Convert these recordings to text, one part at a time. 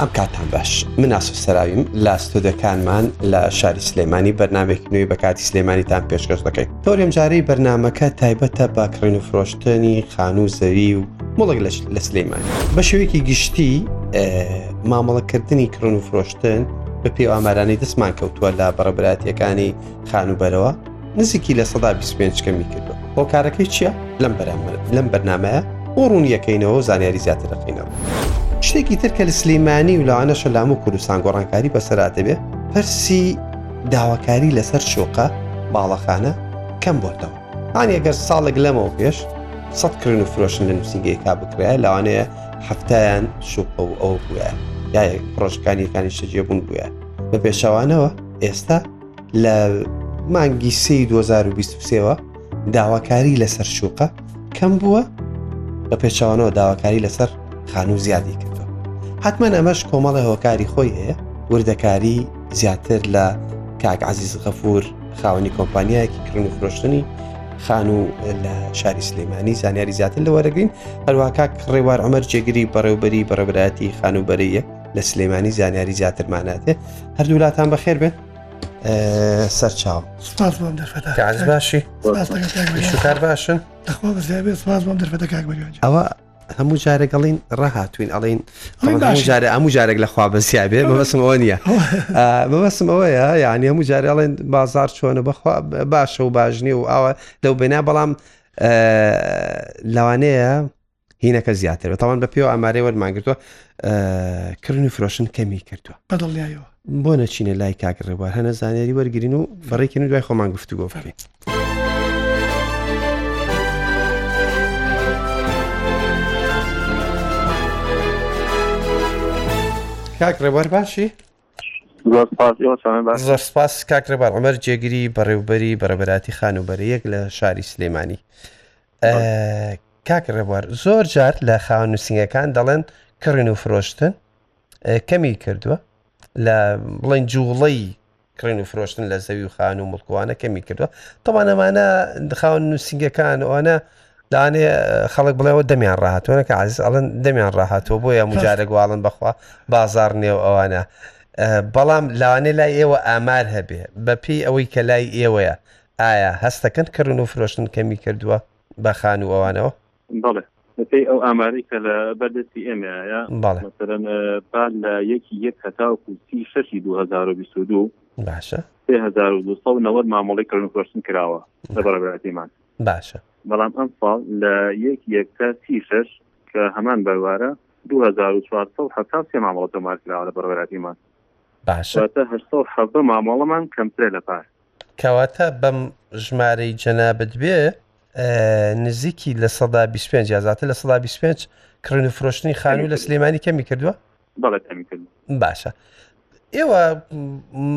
ئەم کاتان باش من ئاسف سەراویم لە ستۆدەکانمان لە شاری سلێمانی بەرنمێک نوێی بە کاتی سلێمانیتان پێشکەش دەکەیت تۆرێم جارەی بەرنمەکە تایبەتە بە کڕین و فرۆشتنی خان و زەوی و مڵک لە سلەیمانی بە شێوەیەکی گشتی مامەڵەکردنی کڕن و فرۆشت کوشتن بە پێی ئامارانی دەستمان کەوتووە لە بەڕبراتیەکانی خانوبەرەوە نزیکی لە سەدا 25 کەمی کردو هۆکارەکەی چییە لەم بەرامبەر لەم بەرنمەیە بۆ ڕوونیەکەینەوە زانیاری زیاتر دەقینەوە شتێکی تر کە لە سلیمانی و لاوانە شەلام و کوردستان گۆڕانکاری بەسەرا دەبێت پرسی داواکاری لەسەر شوقە باڵەخانە کەم بۆتەوە ئانی ئەگەر ساڵێک لەمەوە پێش سەد کردن و فرۆشن لە نووسنگەیەکا بکرێت لەوانەیە حەفتایان شوقە و ئەو بووە یاە پرۆژکانیەکانی شەجێبوون بووە بە پێچوانەوە ئێستا لە مانگی سی 2023ەوە داواکاری لەسەر شوقە کەم بووە بە پێچوانەوە داواکاری لەسەر خانوو زیادی کردوە حتمما ئەمەش کۆمەڵی هۆکاری خۆی هەیە وردەکاری زیاتر لە کاک عزیز غەفور خاوەنی کۆمپانیایەکی کڕن و فرۆشتنی خان و لە شاری سلەیمانی زانیاری زیاتر لە وەرەگرین هەروواکە ڕێوار ئەمەر جێگری بەڕێوبەری بەڕێبراتی خان و بەرەیە لە سلەیمانی زانیاری زیاترماناتێ هەردوولاتان بەخێر بێت سەرچاو باشی شکار باشن ئەوە هەموو جارێک ئەڵین ڕاهاتوین ئەڵین جارە هەموو جارێک لە خوا بەسیا بێ بەسم ئەوە نیە بەسم ئەوەیە یعنی هەموو جارێ ئەڵێن بازار چۆنە بەخوا باشە و باشنی و ئاوە لەو بنا بەڵام لەوانەیە هینەکە زیاتر بەتەوان بە پێ و ئامارەی وەرمانگرتووە کردنی فرۆشن کەمی کردووە بەدڵیایەوە بۆ نەچینە لای کاک ڕێبوار هەنە زانیاری وەرگین و بەڕێکین و دوای خۆمان گفتوگۆ بکەین. کاک ڕێبوار باشی زۆر سپاس کاک ڕێبار عمەر جێگری بەڕێوبەری بەڕێبەراتی خانوبەر یەک لە شاری سلێمانی کاک ڕێبوار زۆر جار لە خاوە نووسنگەکان دەڵێن کڕین و فرۆشتن کەمی کردووە لە بڵین جوڵەی کڕین و فرۆشتن لە زەوی و خان و مڵکوانە کەمی کردووە تەوانەمانە دخاون نووسنگەکان ئەوانە دانێ خەڵک بڵێەوە دەمیان ڕاهاتوەە کە عزیز ئەڵەن دەمیان ڕاهاتوە بۆیە مجارە گوواڵن بخوا بازار نێو ئەوانە بەڵام لاوانێ لای ئێوە ئامار هەبێ بەپی ئەوەی کە لای ئێوەیە ئایا هەستەکەن کردن و فرۆشتن کەمی کردووە بە خان و ئەوانەوە بەڵێ بەپێی ئەو ئامارەی کە لە بەر دەستی ئێمەیە مەسەرەن پار لە یەکی یەک هەتاوکو سی شەشی 2022 باشە 1990 مامەڵی کردن فرۆشتن کراوە لە بەڕێبەرەتیمان باشە بەڵام ئەم ساڵ لە یەک یەک تا سی شەش کە هەمان بەروارە 2470 مامەڵە تۆمار کراوە لە بەڕێبەرەتیمان باشە 1970 مامەڵەمان کەمترە لە پار کەواتە بەم ژمارەی جەنابت بێ نزیکی لە سەدا 25 یازاتە لە سەدا 25 کڕین و فرۆشتنی خانوو لە سلێمانی کەمی کردووە باشە ئێوە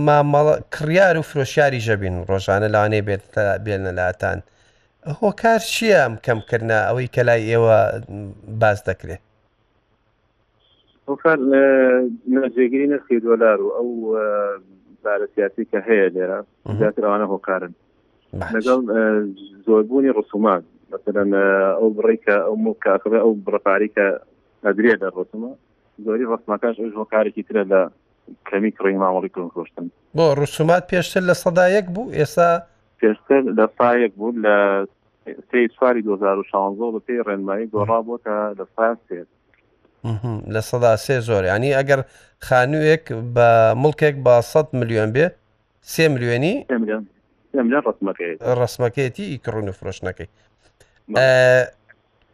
مامەڵە کڕیار و فرۆشیاری ژەبین ڕۆژانە لاانێ بێت بێنە لاتان هۆکار چییە ئەم کەمکردە ئەوەی کە لای ئێوە باز دەکرێت هۆکار جێگری نرخی دۆلار و ئەو بارە سیاسی کە هەیە لێرە زیاترانە هۆکارن لەگەڵ زۆربوونی ڕسومان مثلا ئەو بڕی کە ئەو مکاکڕێ ئەو بڕپاری کە ئەدرێ لە ڕسومە زۆری ڕسمەکەش ئەش هۆکارێکی ترە لە کەمی کڕی ماوەڵی کڕن خۆشتن بۆ ڕسومات پێشتر لە سەدا یەک بوو ئێستا پێشتر لە سایەک بوو لە سێی چواری دوو هەزار و شانزە و بەپێی ڕێنمایی گۆڕابووەتە لە سەدا سێ. لە سەدا سێ زۆر ینی ئەگەر خانووێک بە مڵکێک بە 100 ملیۆن بێ سێ ملیۆنی سێ ملیۆن سێ ملیۆن ڕسمەکەی ڕسمەکەیەتی ئیکڕون و فرۆشتنەکەی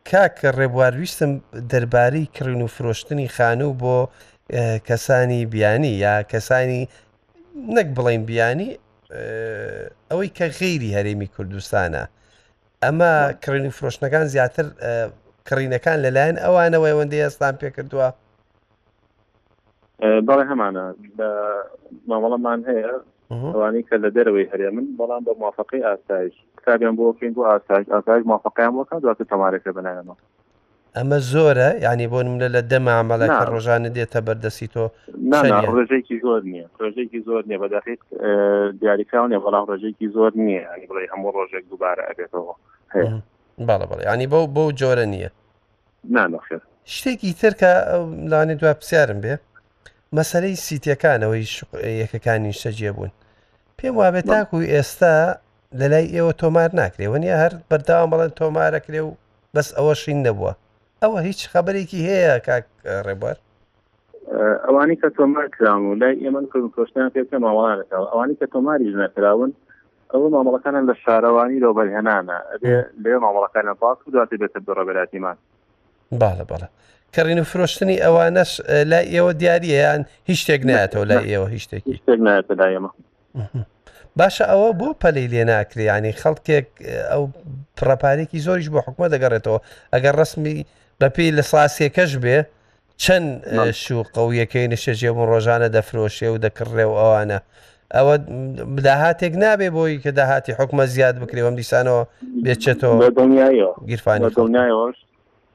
کاک ڕێبوار ویستم دەربارەی کڕین و فرۆشتنی خانوو بۆ کەسانی بیانی یا کەسانی نەک بڵین بیانی ئەوەی کە غیری هەرێمی کوردستانە ئەمە کڕین و فرۆشتنەکان زیاتر کڕینەکان لەلایەن ئەوانەوەی ئەوەندەی ئەستان پێکردووە بەڵێ هەمانە مامەڵەمان هەیە ئەوانەی کە لە دەرەوەی هەرێمن بەڵام بە موافقی ئاسایش کتابیان بۆکەین بۆ ئاسایش ئاسایش موافقیان بۆکە دواتە تەمارەکە بەنایەمە ئەمە زۆرە یعنی بۆ منە لە دە مامەڵە کە ڕۆژانە دێتە بەردەسی تۆ ڕێژێکی زۆر نییە ڕێژێکی زۆر نیە بە دەقیق دیاریکراونێ بەڵام ڕێژێکی زۆر نییە ینی بڵێ هەموو ڕۆژێک دووبارە ئەبێتەوە هەیە باڵە بڵێ ینی بەو بەو جۆرە نییە نانەخێر شتێکی تر کە لاانێ دو پرسیارم بێ مەسەرەی سیتەکانەوەی یەکەکانی شتەجێ بوون پێم وابێت تاکو ئێستا لە لای ئێوە تۆمار ناکرێ وەنیە هەر بەرداوام بڵێن تۆمارەکرێ و بەس ئەوە شین نەبووە ئەوە هیچ خەبەرێکی هەیە کاک ڕێبوار؟ ئەوانی کە تۆمار کراون و لای ئێمە کردن فرۆشتیان پێ بکە مامەڵا نەکراوە ئەوانی کە تۆماریش نەکراون ئەوە مامەڵەکانیان لە شارەوانی لەو بەرهێنانە ئەبێ لێ مامەڵەکانیان پاس و دواتر بێتە بڕەبەراتیمان باڵە باڵە کەڕین و فرۆشتنی ئەوانەش لای ئێوە دیارە یان هیچ شتێک ناتەوە لای ئێوە هیچ شتێکی شتێک ناتە لای ئێمە باشە ئەوە بۆ پەلی لێ ناکرێ ینی خەڵکێک ئەو پڕەپارێکی زۆریش بۆ حکومە دەگەڕێتەوە ئەگەر ڕسمی بەپی لە ساسیەکەش بێ چەند شوو قویەکەی نشەژێ بوو ڕۆژانە دەفرۆشێ و دەکڕێ و ئەوانە ئەوە داهاتێک نابێ بۆی کە داهاتی حکومە زیاد بکرێ ئەم دیسانەوە بێچێتەوە گیرفانی دڵنیایەوەش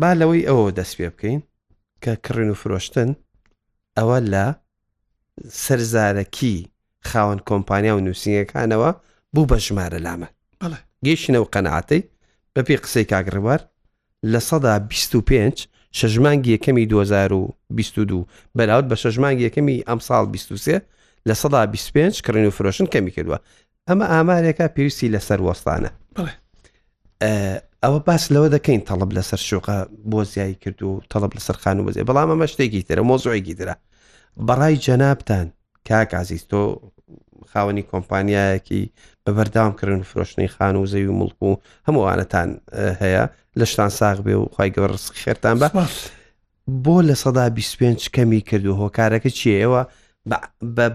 با لەوەی ئەوە دەست پێ بکەین کە کڕین و فرۆشتن ئەوە لە سەرزارەکی خاوەن کۆمپانیا و نووسنگەکانەوە بوو بە ژمارە لامە گەیشتنە و قەنعاتی بەپی قسەی کاگڕوار لە سەدا 25 شەژمانگی یەکەمی 2022 بەراود بە شەژمانگی یەکەمی ئەمساڵ 23 لە سەدا 25 کڕین و فرۆشن کەمی کردووە ئەمە ئامارێکە پێویستی لەسەر وەستانە ئەوە باس لەوە دەکەین تەڵب لەسەر شوقە بۆ زیای کرد و تەڵب لەسەر خان و بەزێ بەڵام ئەمە شتێکی ترە مۆزۆێکی درا بەڕای جەنابان کاک عزیز تۆ خاوەنی کۆمپانیایەکی بە بەرداوام کردن فرۆشتنی خان و زەوی و مڵک و هەمووانەتان هەیە لەشتان ساغ بێ و خی گەوە ڕسک خێرتان بە بۆ لە سەدا بیست و پێنج کەمی کردووە هۆکارەکە چیە ئێوە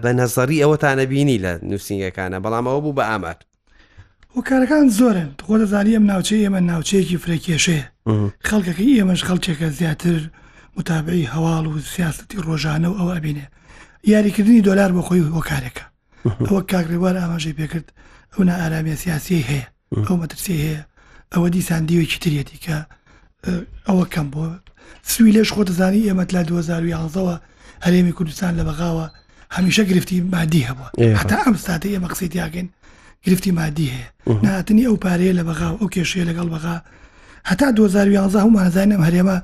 بە نەزەڕی ئەوەتانە بینی لە نووسنگەکانە بەڵام ئەوە بوو بە ئامار هۆکارەکان زۆرن خۆ دەزانی ئەم ناوچەی ئێمە ناوچەیەکی فرەکێشەیە خەڵکەکەی ئێمەش خەڵکێکە زیاتر متابعی هەواڵ و سیاستی ڕۆژانە و ئەوە بینێ یاریکردنی دۆلار بۆ خۆی هۆکارێکە ئەوە کاک ڕێوار ئاماژەی پێکرد ئەو نائارامیە سیاسیی هەیە ئەو مەترسی هەیە ئەوە دیسان دیوێکی تریەتی کە ئەوە کەم بۆ سوی لەش خۆ دەزانی ئێمە لا 2011ەوە هەرێمی کوردستان لە بەغاوە هەمیشە گرفتی مادی هەبووە هەتا ئەم ساتە ئێمە قسەی دیاگەین گرفتی مادی هەیە ناتنی ئەو پارەیە لە بەغا ئەو کێشەیە لەگەڵ بەغا هەتا دوو هەزار و یازدە هەموومان ئەزانین ئەم هەرێمە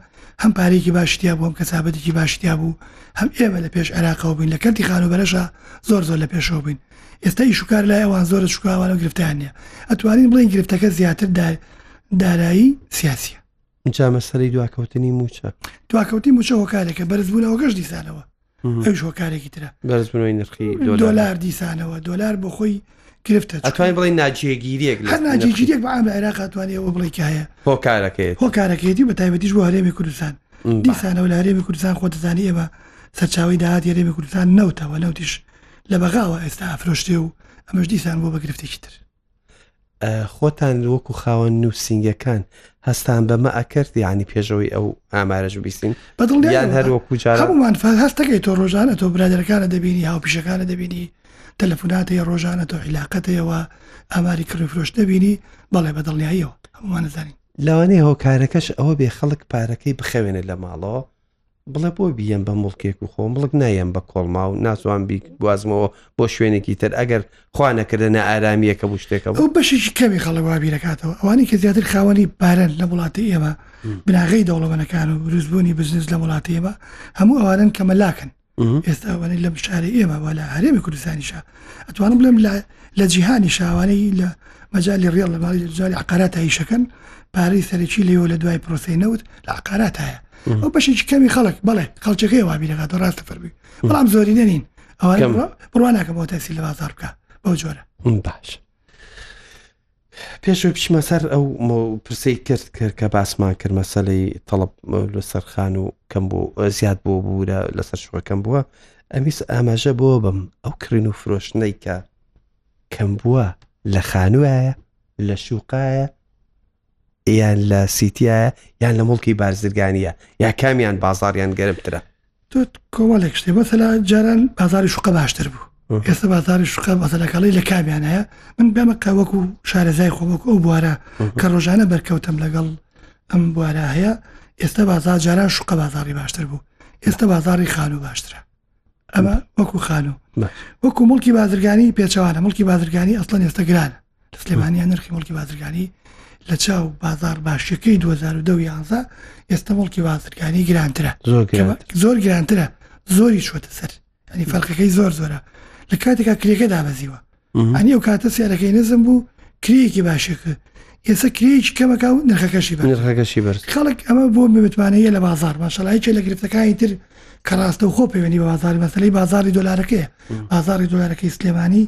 هەم پارەیەکی باشی تیا بوو، هەم کەسابەتێکی باشی تیا بوو، هەم ئێمە لە پێش عێراقەوە بووین، لە کەرتی خانووبەرەشا زۆر زۆر لە پێشەوە بووین. ئێستا ئیش و کار لای ئەوان زۆرە چونکە ئەوان ئەو گرفتەیان نییە. ئەتوانین بڵێین گرفتەکە زیاتر دارایی سیاسییە. جا مەسەلەی دواکەوتنی مووچە؟ دواکەوتنی مووچە هۆکارێکە، بەرزبوونەوەکەش دیسانەوە. ئەوش هۆکارێکی ترە بەرزبوونەوەی نرخی دۆلار دیسانەوە دۆلار بۆ خۆی گرفتە ئەتوانین بڵی ناجێگیریەک هەر ناجێگیریەک بە ئەمە عێراق توانانی ئەوە بڵی کایە هۆکارەکەی هۆکارەکەیەتی بە تایبەتیش بۆ هەرێمی کوردستان دیسانەوە لە هەرێمی کوردستان خۆ دەزانانی ئێمە سەرچاوی داهات هەرێمی کوردستان نەوتەوە نەوتیش لە بەغاوە ئێستا ئافرۆشتێ و ئەمەش دیسان بۆ بە گرفتێکی تر خۆتان وەکو خاوەن نووسینگەکان هەستان بەمە ئەکرد ینی پێشەوەی ئەو ئامارەش بیستین بەدڵیان هەروەکو جارمان هەستەکەی تۆ ڕۆژانە تۆ برادەرەکانە دەبینی هاوپیشەکانە دەبینی تەلەفوناتەیە ڕۆژانە تۆ عیلااقەتەیەوە ئاماری کڕی فرۆش دەبینی بەڵێ بە دڵنیاییەوە هەمووانەزانین لەوانەیە هۆکارەکەش ئەوە بێ خەڵک پارەکەی بخەوێنێت لە ماڵەوە بڵێ بۆ بیەم بە مڵکێک و خۆ مڵک نایەم بە کۆڵما و ناتوان بیت گوازمەوە بۆ شوێنێکی تر ئەگەر خوانەکردە نە ئارامیەکە بوو شتێکە بۆ بەشێکی کەمی خەڵک وابی دەکاتەوە ئەوانی کە زیاتر خاوەنی بارن لە وڵاتی ئێمە بناغی دەوڵەمەنەکان و روزبوونی بزنس لە وڵاتی ئێمە هەموو ئەوانن کەمەلاکن ئێستا ئەوانەی لەم شارەی ئێمە وە لە هەرێمی کوردستانیشە ئەتوانم بڵێم لە جیهانی شاوانەی لە مەجای ڕێڵ لە ماڵی جاری عقارات هیشەکەن پارەی سەرەکی لێەوە لە دوای پرۆسی نەوت لە عقارات هەیە ئەو بەشێکی کەمی خەڵک بڵێ خەڵچەکەی وابیرەکات ڕاستە فەرمی بەڵام زۆری نەنین ئەوان بڕواناکە بۆ تاسی لە بازار بکە بەو جۆرە باش. پێش ئەوەی بچمە سەر ئەو پرسەی ترت کرد کە باسمان کرد مەسلەی تەڵب لە سەرخان و کەم بوو زیاد بۆ بوو لە لەسەر شوەکەم بووە ئەمیس ئاماژە بۆ بم ئەو کڕین و فرۆشتنەی کە کەم بووە لە خانوایە لە شوقایە یان لە سیتیایە یان لە مڵکی بارزرگانیە یا کامیان بازاریان گەرمترە تۆ کۆمەڵێک شتێ مەسەلا جاران بازاری شوقە باشتر بوو ئێستا بازاری شوقە مەسەلەکەڵی لە کامیان هەیە من بەمە کاوەکو شارەزای خۆمەک ئەو بوارە کە ڕۆژانە بەرکەوتم لەگەڵ ئەم بوارە هەیە ئێستا بازار جاران شوقە بازاری باشتر بوو ئێستا بازاری خانوو باشترە ئەمە وەکو خانوو وەکو مڵکی بازرگانی پێچوانە مڵکی بازرگانی ئەسڵەن ئێستا گرانە سلێمانیا نرخی مڵکی بازرگانی لە چاو بازار باشەکەی 2011 ئێستا مڵکی بازرگانی گرانترە زۆر گرانترە زۆری شوتە سەر ئەنی فەرقەکەی زۆر زۆرە لە کاتێکا کرێکە دابەزیوە ئەنی ئەو کاتە سیارەکەی نزم بوو کرێکی باشەکە ئێستا کرێکی کەمەکە و نرخەکەشی بەرخەکەشی بەر خەڵک ئەمە بۆ متمانەیە لە بازار ماشەڵایکە لە گرفتەکانی تر کە ڕاستە خۆ پەیوەنی بە بازاری مەسلەی بازاری دۆلارەکەی بازاری دۆلارەکەی سلێمانی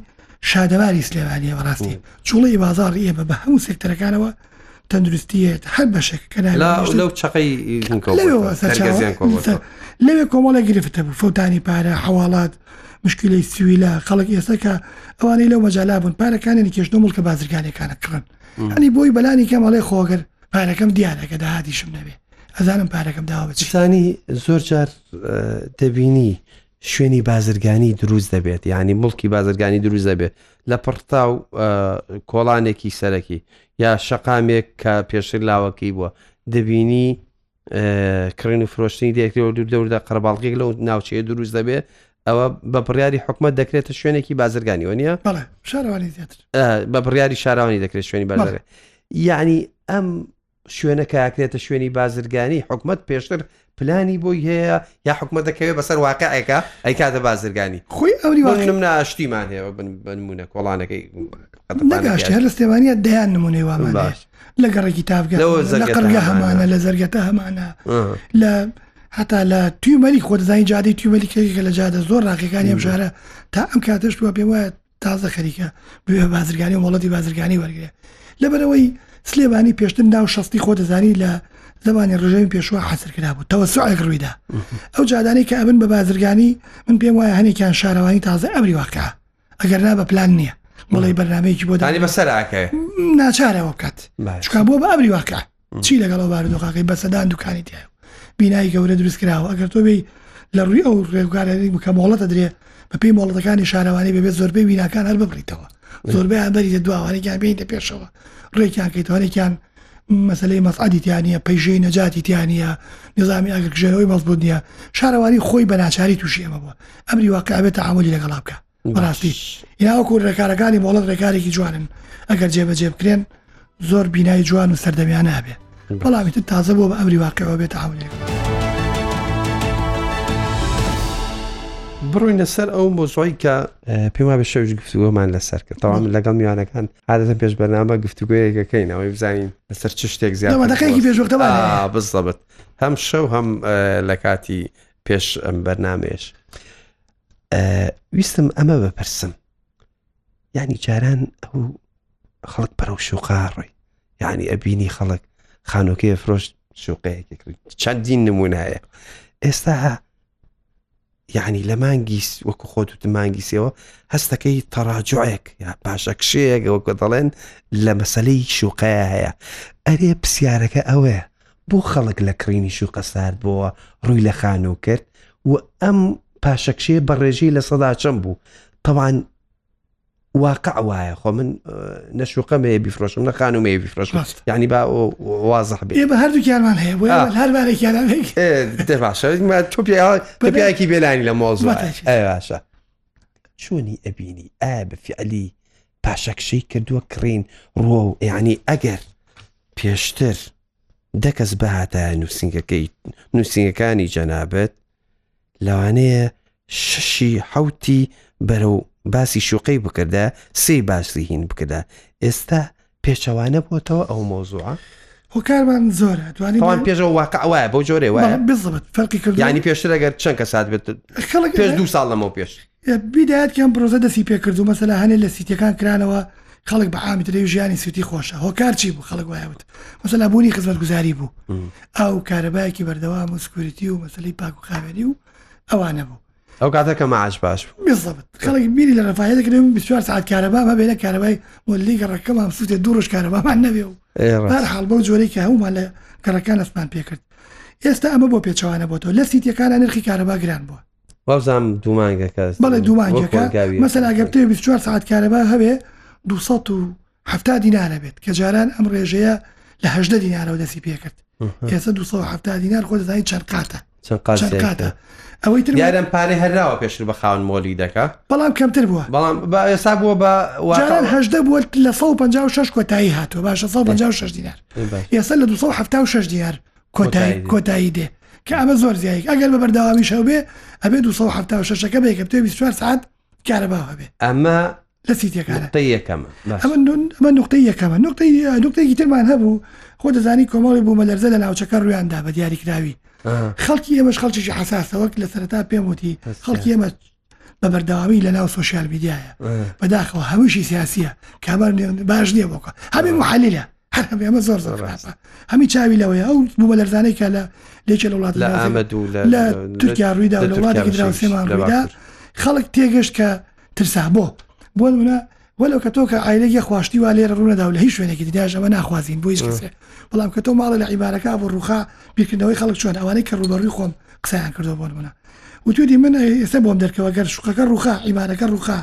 شادەواری سلێمانیە بەڕاستی جوڵی بازاڕی ئێمە بە هەموو سێکتەرەکانەوە تەندروستیت هەر بەشێک لەو چقی لەوێ کۆمەڵە گرفتە بوو فوتانی پارە حواڵات مشکلی سویلە خەڵک ئێستەکە ئەوانەی لەو مەجالا بوون پارەکانیانی کێشتە مڵکە بازرگانەکانە کڕن ئەنی بۆی بەلانی کەم هەڵێ خۆگەر پارەکەم دیارەکە داهاتیشم نەبێ ئەزانم پارەکەم داوا بچانی زۆر جار دەبینی شوێنی بازرگانی دروست دەبێت یعنی مڵکی بازرگانی دروست دەبێت لە پڕتا و کۆڵانێکی سەرەکی یا شەقامێک کە پێشتر لاوەکەی بووە دەبینی کڕین و فرۆشتنی دەکرێت و دوور دەوردە قەرباڵغێک لەو ناوچەیە دروست دەبێت ئەوە بە بڕیاری حکومت دەکرێتە شوێنێکی بازرگانی وە نیە بە بڕیاری شارانی دەکرێت شوێنی بەدەێت یعنی ئەم شوێنە کە ئەکرێتە شوێنی بازرگانی حکومت پێشتر پلانی بۆی هەیە یا حکومت دەکەوێت بەسەر واقعێکە ئەیکاتە بازرگانی خۆی ئەوری واقعم ناشتیمان هەیە بنمونە کۆڵانەکەی نەگاشتە لە سلێمانە دەیان نمونەی وامان باش لە گەڕێکی تافگە لە قڕگە هەمانە لە زەرگەتە هەمانە لە هەتا لە توی مەلی خۆ دەزانانی جادی توی مەلیکەکە لە جادە زۆر ڕاقیەکانی ئەم ژارە تا ئەم کاتەش پێ وایە تازە خەریکە بوێ بازرگانی و مۆڵەتی بازرگانی وەرگێ لەبەرەوەی سلێبانی پێشتر ناو شستی خۆ دەزانی لە زمانی ڕژەوی پێشوە حەسر کرابوو تەوە سوعێک ڕوویدا ئەو جادانەی کە ئەبن بە بازرگانی من پێم وایە هەنێکیان شارەوانی تازە ئەمری واقع ئەگەر نا بە پلان نییە بڵێ بەرنمەیەکی بۆ دانی بەسەراکە ناچارەوە بکات چکا بۆ بە ئەمری واقع چی لەگەڵ ئەو بارودۆخەکەی بەسەدان دوکانی تیا و بینای گەورە دروست کراوە ئەگەر تۆ بێی لە ڕووی ئەو ڕێوکارێک بکە مۆڵەتە درێ بە پێی مۆڵەتەکانی شارەوانی بەبێت زۆربەی بیناکان هەر ببڕیتەوە زۆربەیان بەریتە دواوانێکیان بینتە پێشەوە ڕێکیان کەیتوانێکیان مەسلەی مەسعدی تیانە پەیژەی نەجاتی تیانە نظامی ئاگرکژەوەی مەزبوط نیە شارەوانی خۆی بە ناچاری تووشی ئەمە بووە ئەمری واقع بێتە ئاملی لەگەڵا بکە بەڕاستی یاوەکو ڕێکارەکانی مۆڵەت ڕێکارێکی جوانن ئەگەر جێبەجێ بکرێن زۆر بینای جوان و سەردەمیانە هەبێ بەڵامی تر تازە بۆ بە ئەمری واقعەوە بێت هەولێک بڕۆین لەسەر ئەو مۆزۆی کە پێم وابێ شەوش گفتوگۆمان لەسەر کرد تەواام لەگەڵ میوانەکان هادەتە پێش بەنامە گفتوگویەکەکەین ئەوەی بزانین لەسەر چ شتێک زیادەکەی پێشوەکەمان بزڵبت هەم شەو هەم لە کاتی پێش ئەم بەرنمێش ویستم ئەمە بپرسم یعنی جاران ئەو خەڵک پەرە و شوقاڕی یعنی ئەبینی خەڵک خانۆکەیە فرۆش شوقەیەکێک چەندین نمونایە ئێستا یعنی لە مانگی وەکو خۆت و مانگی سێەوە هەستەکەی تەراجوعێک یا پاشەکشەیەک وەکو دەڵێن لە مەسلەی شوقەیە هەیە ئەرێ پرسیارەکە ئەوەیە بۆ خەڵک لە کڕینی شوقە سارد بۆوە ڕووی لە خانوو کرد و ئەم پاشەکشەیە بە ڕێژەی لە سەدا چەند بوو تەوان واقع وایە خۆ من نەشوقەمەیە بیفرۆشم نە خانومەیە بیفرۆش ینی با وازح بێ بە هەردووکیانمان هەیە بۆ هەر بارێکیانە باشە تۆ پیاکی بێلانی لە مۆزوە باشە چۆنی ئەبینی ئایا بە فعلی پاشەکشەی کردووە کڕین ڕوە و یعنی ئەگەر پێشتر دەکەس بەهاتایە نووسنگەکەی نووسنگەکانی جەنابەت لەوانەیە شەشی حوتی بەرەو باسی شوقەی بکردە سێ باسی هین بکردە ئێستا پێچەوانە بۆتەوە ئەو مۆزوعە هۆکارمان زۆرە دوانی تاوان پێشەوە واقع وایە بۆ جۆرێ وایە بزبت فەرقی کرد ینی پێشتر ئەگەر چەند کە سات بێت پێش دو ساڵ لەمەەوە پێش بیدایەت کەم پرۆسە دەسی پێکرد و مەسەلا هەنێ لە سیتیەکان کرانەوە خەڵک بە عامی ترەوی ژیانی سوتی خۆشە هۆکار چی بوو خەڵک وایوت مەسەلا بوونی خزمەت گوزاری بوو ئەو کارەبایەکی بەردەوام و سکوریتی و مەسلی پاک و خاوێنی و ئەوانە بوو ئەو کاتەکە ماش باش خەڵک بیری لە ڕفاە دەکرێن بسیار ساعت کارەبا بە بێنە کارەبای ملی گەڕەکەمان سووتێ دوڕش کارەبامان نەبێ و هەڵ بەو جۆرەی کە هەمومان لە گەڕەکان ئەسمان پێکرد ئێستا ئەمە بۆ پێچوانە بۆ تۆ لە سیتیەکانە نرخی کارەبا گران بووە وابزانم دوو مانگەکە بەڵێ دوو مانگەکە مەسەلا گەر تێ 24 ساعت کارەبا هەبێ 270 دینارە بێت کە جاران ئەم ڕێژەیە لە هەدە دینارەوە دەسی پێکرد ئێستا 270 دینار خۆ دەزانانی چەند قاتە چەند قاتە ئەوەی تر یارم پارەی هەراوە پێشتر بە خاون مۆلی دەکا بەڵام کەمتر بووە بەڵام بە ئێستا بووە بە هەدە بووە لە 156 کۆتایی هاتووە باشە 156 دینار ئێستا لە 276 دینار کۆتایی دێ کە ئەمە زۆر زیایک ئەگەر بە بەرداوامیش هەبێ ئەبێ 1970ەکە بێ کە توێوی سوار سعات کارەبا هەبێ ئەمە لە سیتەکانە یەکەمە ئەمە نقطەی یەکەمە نقطەی نقطەیەکی ترمان هەبوو خۆ دەزانی کۆمەڵی بوومە لەرزە لە ناوچەکە ڕویاندا بە دیاریکراوی خەڵکی ئێمەش خەڵکیی حساسەوەک لە سەرتا پێم وتی خەڵکی ئێمە بە بەردەوامی لە ناو سوۆسیال میدیایە بەداخەوە هەمووشی سیاسیە کابار باش نییە بۆکە هەمێ محلیلە هەر هەمێ ئەمە زۆر زۆر ڕاستە هەمی چاوی لەوەیە ئەو بوو بە لەرزانەی کە لە لێکێ لە وڵات لە ئامەد و لە تورکیا ڕوویدا لە وڵاتی دراوسێمان ڕوویدا خەڵک تێگەشت کە ترسا بۆ بۆ منە وەلەو کە تۆ کە عیلە یە خواشتی وا لێرە ڕوونەدا و لە هیچ شوێنێکی دیداش ئەمە ناخوازیین بۆ هیچ کەسێ بەڵام کە تۆ ماڵە لە عیبارەکە بۆ ڕوخا بیرکردنەوەی خەڵک چۆن ئەوانەی کە ڕوبەڕوی خۆم قسەیان کردو بۆن منە وتودی من ئێستا بۆم دەرکەوە گەر شوقەکە ڕوخا عیبارەکە ڕوخا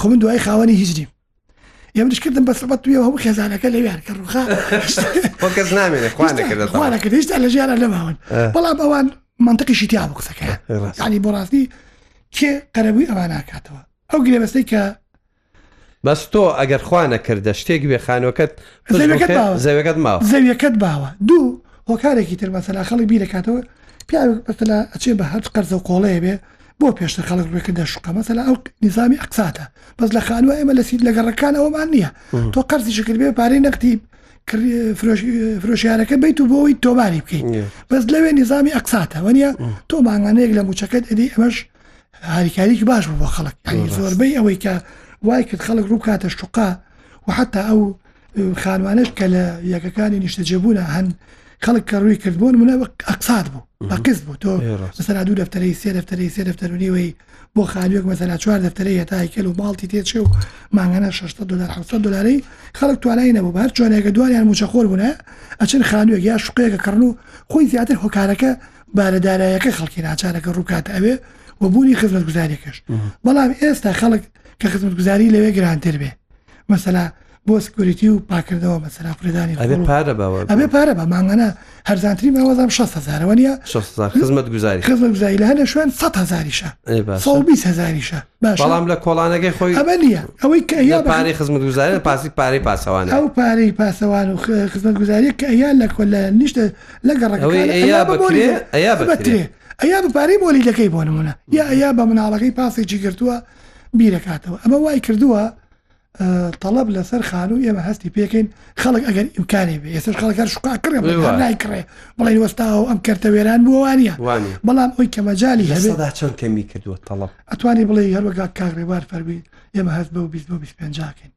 خۆ من دوای خاوەنی هیچ نیم ئێمەش کردم بە سەبەت توێ هەموو خێزانەکە لەویان کە ڕوخا کەس نامێنێ خوانەکردخوانەکرد هیچ لە ژیانە لەماون بەڵام ئەوان منطقیشی تیا بە قسەکە ینی بۆ ڕاستی کێ قەرەبووی ئەوان ناکاتەوە ئەو گرێبەستەی کە بەس تۆ ئەگەر خوا نەکردە شتێک بێ خانوەکەت زەویەکەت باوە زەویەکەت ماوە زەویەکەت باوە دوو هۆکارێکی تر مەسەلا خەڵک بیرەکاتەوە پیاوێک مەسەلا ئەچێ بە هەر قەرزە و قۆڵەیە بێ بۆ پێشتر خەڵک ڕێکردە شوقە مەسەلا ئەو نظامی ئەقساتە بەس لە خانوە ئێمە لە سیر لەگەڕەکان ئەومان نییە تۆ قەرزی شکرد بێ پارەی نەختی فرۆشیارەکە بیت و بۆەوەی تۆباری بکەیت بەس لەوێ نظامی ئەقساتە وەنیە تۆ مانگانەیەک لە موچەکەت ئەدی ئەمەش هاریکاریکی باش بوو بە خەڵک زۆربەی ئەوەی کە وای کرد خەڵک ڕوو کاتە شتوقا و حتا ئەو خانوانش کە لە یەکەکانی نیشتەجێبوون هەن خەڵک کە ڕووی کردبوون منە ئەقسات بوو بەقست بوو تۆ مەسەلا دوو دەفتەری سێ دەفتەری سێ دەفتەرونیەوەی بۆ خالیۆک مەسەلا چوار دەفتەری هەتایکەل و ماڵتی تێچێ و ماگەنە 600 دلار 600 دلاری خەڵک توانای نەبوو بار چۆنێکە دوانیان موچەخۆر بوونە ئەچن خانوێک یا شقەیەکە کڕن و خۆی زیاتر هۆکارەکە بارە دارایەکە خەڵکی ناچارەکە ڕووکاتە ئەوێ و بوونی خزمەت گوزاریەکەش بەڵام ئێستا خەڵک کە خزمەت گوزاری لەوێ گرانتر بێ مەسەلا بۆ سکوریتی و پاکردەوە مەسەلا پرێدانی پارە ئەبێ پارە بە مامانە هەرزانتری ماوەزام 6 هزارەوە نیە خزمەت گوزاری خزمەت گوزاری لە هەنە شوێن 100 هزاریشە 20 هزاریشە بەڵام لە کۆڵانەکەی خۆی ئەمە نیە ئەوەی کە یا پارەی خزمەت گوزاری پاسی پارەی پاسەوان ئەو پارەی پاسەوان و خزمەت گوزاری کە یا لە کۆل لە نیشتە لە گەڕەکەکان ئەیا بە بۆلی ئەیا بەترێ ئەیا بپارەی بۆلیدەکەی بۆ نمونە یا ئەیا بە مناڵەکەی پاسێکی گرتووە بیرەکاتەوە ئەمە وای کردووە طلب لەسەر خانوو ئێمە هەستی پێکەین خەڵک ئەگەر ئیمکانی بێ ئێسش خەڵکەر شقا کڕێ نایکڕێ بڵێن وەستاەوە ئەم کەرتە وێران بووە وانە بەڵام ئەوی کە مەجای هەسەدا چەند کەمی کردووە طلب ئەتوانی بڵێ هەروەگا کاغێوار فەرمی ئێمە هەست بە و 25کەین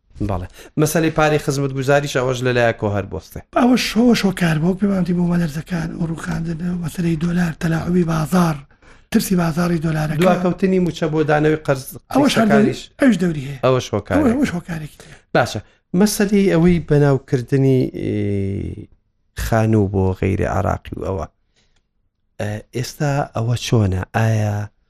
بەڵێ مەسەلەی پارەی خزمەتگوزاریش ئەوەش لەلایە کۆ هەر بۆستێ ئەوەش شەوە شۆکار بۆ پێمانتی بۆ مەلەرزەکان و ڕووخاندن مەسەرەی دۆلار تەلاعوی بازار ترسی بازاری دۆلارە دواکەوتنی موچە بۆ دانەوەی قەرز ئەوە شاریش ئەوش دەوری هەیە ئەوە شۆکارێکی باشە مەسەدی ئەوەی بەناوکردنی خانوو بۆ غیری عراقی و ئەوە ئێستا ئەوە چۆنە ئایا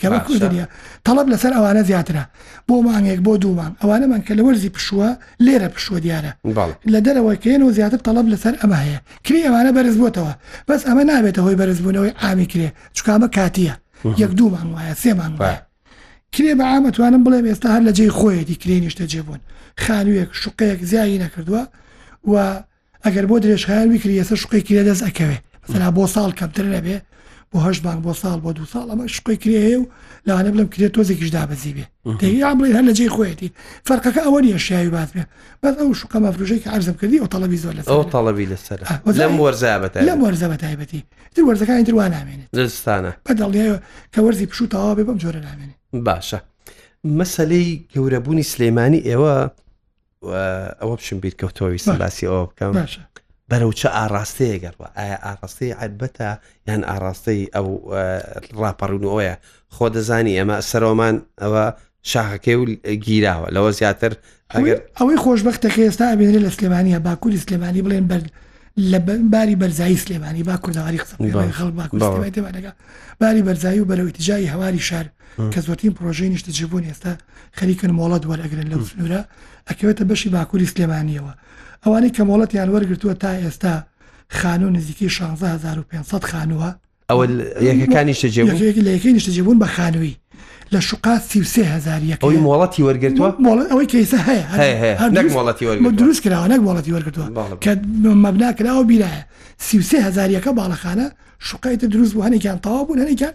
کەمە باشە. کوردنیە تەڵب لەسەر ئەوانە زیاترە بۆ مانگێک بۆ دوومان ئەوانەمان کە لە وەرزی پشووە لێرە پشووە دیارە بەڵێ لە دەرەوە کێن و زیاتر تەڵب لەسەر ئەمە هەیە کری ئەوانە بەرز بووتەوە بەس ئەمە نابێتە هۆی بەرزبوونەوەی ئامی کرێ چکامە کاتیە یەک دوومان وایە سێمان وایە بە. کرێ بە ئامەتوانم بڵێم ئێستا هەر لە جێی خۆیەتی کرێ نیشتە جێبوون خانوویەک شوقەیەک زیایی نەکردووە و ئەگەر بۆ درێژخایەن ویکری ەسە شقی کرێ دەست ئەکەوێ مثلا بۆ ساڵ کەمتر نەبێ بۆ هەش بانک بۆ ساڵ بۆ دو ساڵ ئەمە شقی کرێ هەیە و لاانە بڵم کرێت تۆزێکیش دابەزی بێ بڵێ هەر لە جێ خۆیەتی فەرقەکە ئەوە نیە شیاوی باز بێ بەس ئەو شقە مەفروشێکی عرزم کردی ئەو تەڵەبی زۆر لەس ئەو تەڵەبی لەسەر لەم وەرزابەت لەم وەرزە بە تایبەتی تر وەرزەکانی دروان نامێنێت دەستانە بەدەڵنیە کە وەرزی پشو تەوا بێ بەم جۆرە نامێنێت باشە مەسلەی گەورەبوونی سلەیمانی ئێوە ئەوە بچم بیر کەوتەوە ویستم باسی ئەوە بکەم بەرەو چە ئاراستەیە گەڕوە ئایا ئاڕاستەی عبەتە یان ئاراستەی ئەو ڕاپەڕونەوەیە خۆ دەزانی ئەمە سەرۆمان ئەوە شاخەکەی و گیراوە لەوە زیاتر ئەگەر ئەوەی خۆشببختەکە ئێستا ئەبێنێ لە سلێمانە باکووری سلێمانی بڵێن بەر لە باری بەرزایی سلێمانی با کوردەواری قسە باری بەرزایی و بەرەوەتیجای هەواری شار کە زۆتین پرۆژەی نیشتە جیبوون ئێستا خەریکن مۆڵەت وەرەگرن لەو سنوورە ئەکەوێتە بەشی باکووری سلێمانیەوە ئەوانەی کە مۆڵەتیان وەرگتووە تا ئێستا خانو نزیکی 16 خانووە ئەوە یەکەکانی شتێ لە یەکەی نیشتەجێ بوون بە خانووی لە شوقا سیسێ هزاریەکەی مۆڵەتی وەرگتووە مۆڵەت ئەوەی کەیسە هەیە مۆڵەتی وەرگتووە دروست کراوە نەک مۆڵەتی وەرگتووە کە مەبنا کراوە بیرایە سیسێ هزاریەکە باڵەخانە شوقایتە دروست بوو هەنێکیان تەوا بوون هەنێکیان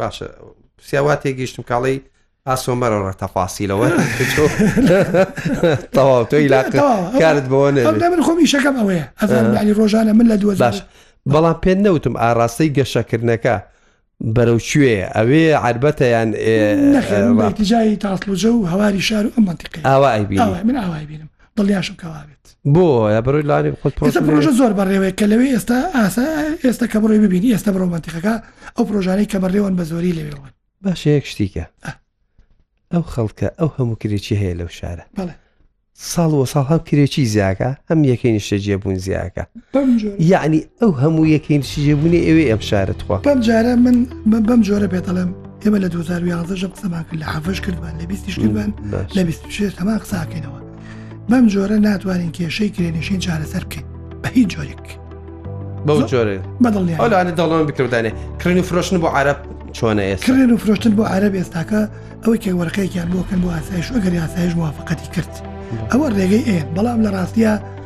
باشە سیاوا تێگەیشتم کاڵی ئاسۆ مەرە ڕە تەفاسیلەوە تەواو تۆی لا کارت بەوە نێ من خۆم ئیشەکەم ئەوەیە ئەزانانی ڕۆژانە من لە دووە باش بەڵام پێ نەوتم ئاراستەی گەشەکردنەکە بەرەو کوێ ئەوێ عربەتەیان جای تاسلجە و هەواری شار و ئەم منتیقی ئاوای من ئاوای بینم دڵیاشم کەوا بێت بۆ بەرۆی لانی خۆت پرۆژە زۆر بەڕێوەیە کە لەوێ ئێستا ئاسا ئێستا کە بڕۆی ببینی ئێستا بڕۆ منتیقەکە ئەو پرۆژانەی کە بەڕێوەن بە زۆری لەوێوەن باشەیەک شتیکە ئەو خەڵکە ئەو هەموو کرێکی هەیە لەو شارە ساڵ وە ساڵ هەم کرێکی زیاکە هەم یەکەی نیشتە جێبوون زیاکە یعنی ئەو هەموو یەکەی نیشتە جێبوونی ئەوێ ئەم شارە توخوا بەم جارە من بەم جۆرە پێ دەڵێم ئێمە لە 2011 ژە قسەمان کرد لە حەفش کردمان لە بیستیش کردمان لە بیشێ تەما قساکەینەوە بەم جۆرە ناتوانین کێشەی کرێنشین چارەسەر بکەین بە هیچ جۆرێک بەو جۆرێ بەدڵیانە دەڵان بکردانێ کرێن و فرۆشتن بۆ عرب چۆنە ئێ کرێن و فرۆشتن بۆ عرب ئێستاکە ئەوەی کە وەرقەیەکیان بۆکەن بۆ ئاسایش ئەگەر یاسایش موواافقەتی کرد ئەوە ڕێگەی ئێن بەڵام لە ڕاستە